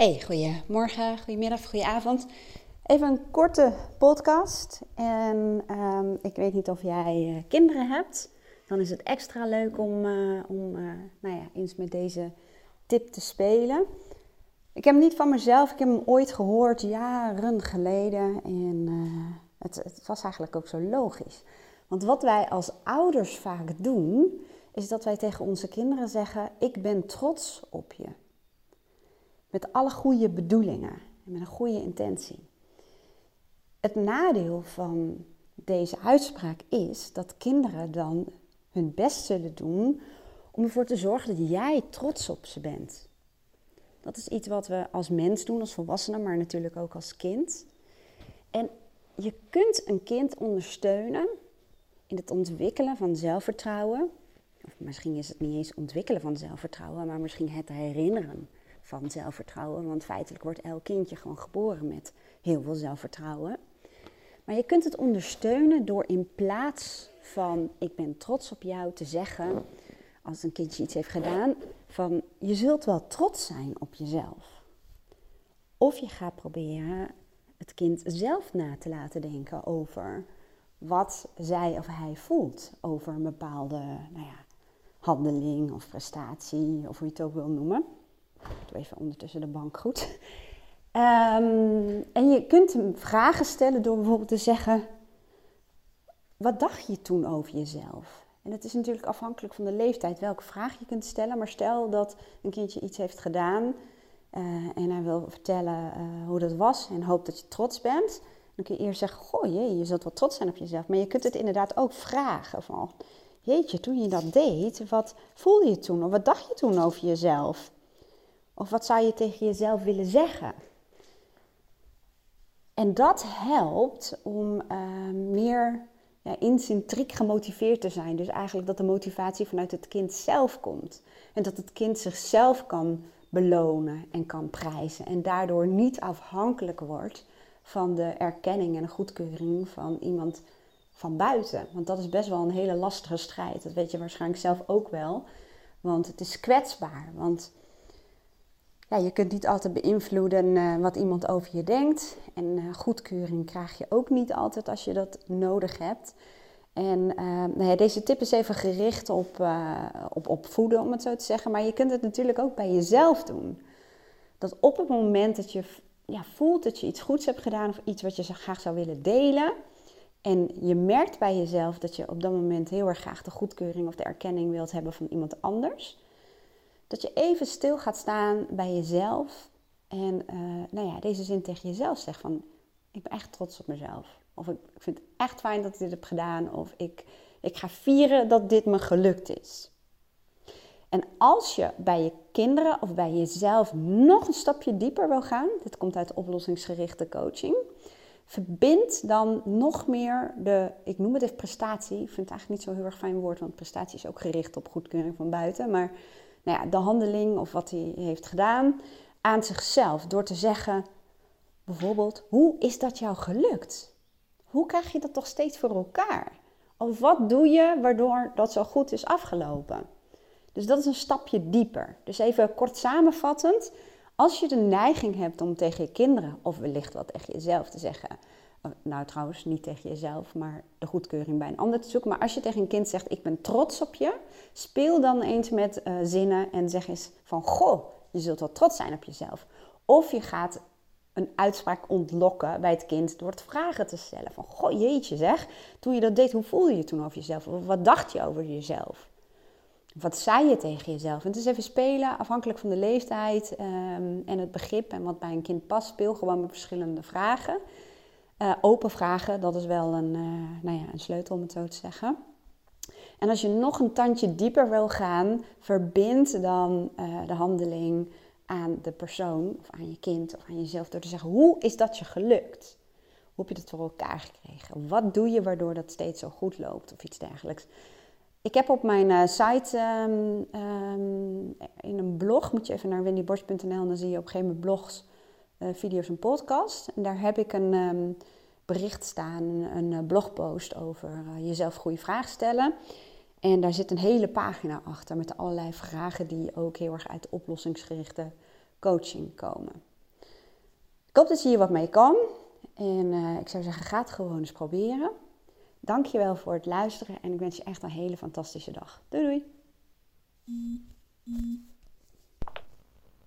Hey, goedemorgen, goedemiddag, goedenavond. Even een korte podcast. En um, ik weet niet of jij uh, kinderen hebt. Dan is het extra leuk om, uh, om uh, nou ja, eens met deze tip te spelen. Ik heb hem niet van mezelf, ik heb hem ooit gehoord, jaren geleden. En het was eigenlijk ook zo logisch. Want wat wij als ouders vaak doen, is dat wij tegen onze kinderen zeggen: Ik ben trots op je. Met alle goede bedoelingen en met een goede intentie. Het nadeel van deze uitspraak is dat kinderen dan hun best zullen doen om ervoor te zorgen dat jij trots op ze bent. Dat is iets wat we als mens doen, als volwassenen, maar natuurlijk ook als kind. En je kunt een kind ondersteunen in het ontwikkelen van zelfvertrouwen. Of misschien is het niet eens ontwikkelen van zelfvertrouwen, maar misschien het herinneren van zelfvertrouwen. Want feitelijk wordt elk kindje gewoon geboren met heel veel zelfvertrouwen. Maar je kunt het ondersteunen door in plaats van ik ben trots op jou te zeggen, als een kindje iets heeft gedaan, van je zult wel trots zijn op jezelf. Of je gaat proberen het kind zelf na te laten denken over wat zij of hij voelt over een bepaalde nou ja, handeling of prestatie, of hoe je het ook wil noemen. Even ondertussen de bank goed. Um, en je kunt hem vragen stellen door bijvoorbeeld te zeggen: Wat dacht je toen over jezelf? En het is natuurlijk afhankelijk van de leeftijd welke vraag je kunt stellen. Maar stel dat een kindje iets heeft gedaan uh, en hij wil vertellen uh, hoe dat was en hoopt dat je trots bent. Dan kun je eerst zeggen: Goh, jee, je zult wel trots zijn op jezelf. Maar je kunt het inderdaad ook vragen: van, Jeetje, toen je dat deed, wat voelde je toen? Of wat dacht je toen over jezelf? Of wat zou je tegen jezelf willen zeggen? En dat helpt om uh, meer ja, gemotiveerd te zijn. Dus eigenlijk dat de motivatie vanuit het kind zelf komt. En dat het kind zichzelf kan belonen en kan prijzen. En daardoor niet afhankelijk wordt van de erkenning en de goedkeuring van iemand van buiten. Want dat is best wel een hele lastige strijd. Dat weet je waarschijnlijk zelf ook wel. Want het is kwetsbaar. Want ja, je kunt niet altijd beïnvloeden uh, wat iemand over je denkt. En uh, goedkeuring krijg je ook niet altijd als je dat nodig hebt. En uh, nou ja, deze tip is even gericht op, op opvoeden, om het zo te zeggen. Maar je kunt het natuurlijk ook bij jezelf doen. Dat op het moment dat je ja, voelt dat je iets goeds hebt gedaan of iets wat je graag zou willen delen. En je merkt bij jezelf dat je op dat moment heel erg graag de goedkeuring of de erkenning wilt hebben van iemand anders dat je even stil gaat staan bij jezelf. En uh, nou ja, deze zin tegen jezelf zegt van... Ik ben echt trots op mezelf. Of ik, ik vind het echt fijn dat ik dit heb gedaan. Of ik, ik ga vieren dat dit me gelukt is. En als je bij je kinderen of bij jezelf nog een stapje dieper wil gaan, dit komt uit oplossingsgerichte coaching, verbind dan nog meer de, ik noem het even prestatie, ik vind het eigenlijk niet zo heel erg fijn woord, want prestatie is ook gericht op goedkeuring van buiten, maar nou ja, de handeling of wat hij heeft gedaan aan zichzelf. Door te zeggen, bijvoorbeeld, hoe is dat jou gelukt? Hoe krijg je dat toch steeds voor elkaar? Of wat doe je waardoor dat zo goed is afgelopen? Dus dat is een stapje dieper. Dus even kort samenvattend. Als je de neiging hebt om tegen je kinderen, of wellicht wat tegen jezelf te zeggen, nou trouwens niet tegen jezelf, maar de goedkeuring bij een ander te zoeken. Maar als je tegen een kind zegt, ik ben trots op je, speel dan eens met uh, zinnen en zeg eens van, goh, je zult wel trots zijn op jezelf. Of je gaat een uitspraak ontlokken bij het kind door het vragen te stellen. Van, goh, jeetje zeg, toen je dat deed, hoe voelde je toen over jezelf? Of wat dacht je over jezelf? Wat zei je tegen jezelf? En het is even spelen, afhankelijk van de leeftijd um, en het begrip en wat bij een kind past. Speel gewoon met verschillende vragen. Uh, open vragen, dat is wel een, uh, nou ja, een sleutel om het zo te zeggen. En als je nog een tandje dieper wil gaan, verbind dan uh, de handeling aan de persoon of aan je kind of aan jezelf door te zeggen: hoe is dat je gelukt? Hoe heb je dat voor elkaar gekregen? Wat doe je waardoor dat steeds zo goed loopt of iets dergelijks? Ik heb op mijn site um, um, in een blog, moet je even naar wendyborst.nl en dan zie je op een gegeven moment blogs video's en podcast. En daar heb ik een um, bericht staan, een, een, eh, blogpost over uh, jezelf goede vragen stellen. En daar zit een hele pagina achter met allerlei vragen die ook heel erg uit oplossingsgerichte coaching komen. Ik hoop dat je hier wat mee kan. En eh, ik zou zeggen, ga het gewoon eens proberen. Dankjewel voor het luisteren en ik wens je echt een hele fantastische dag. Doei doei!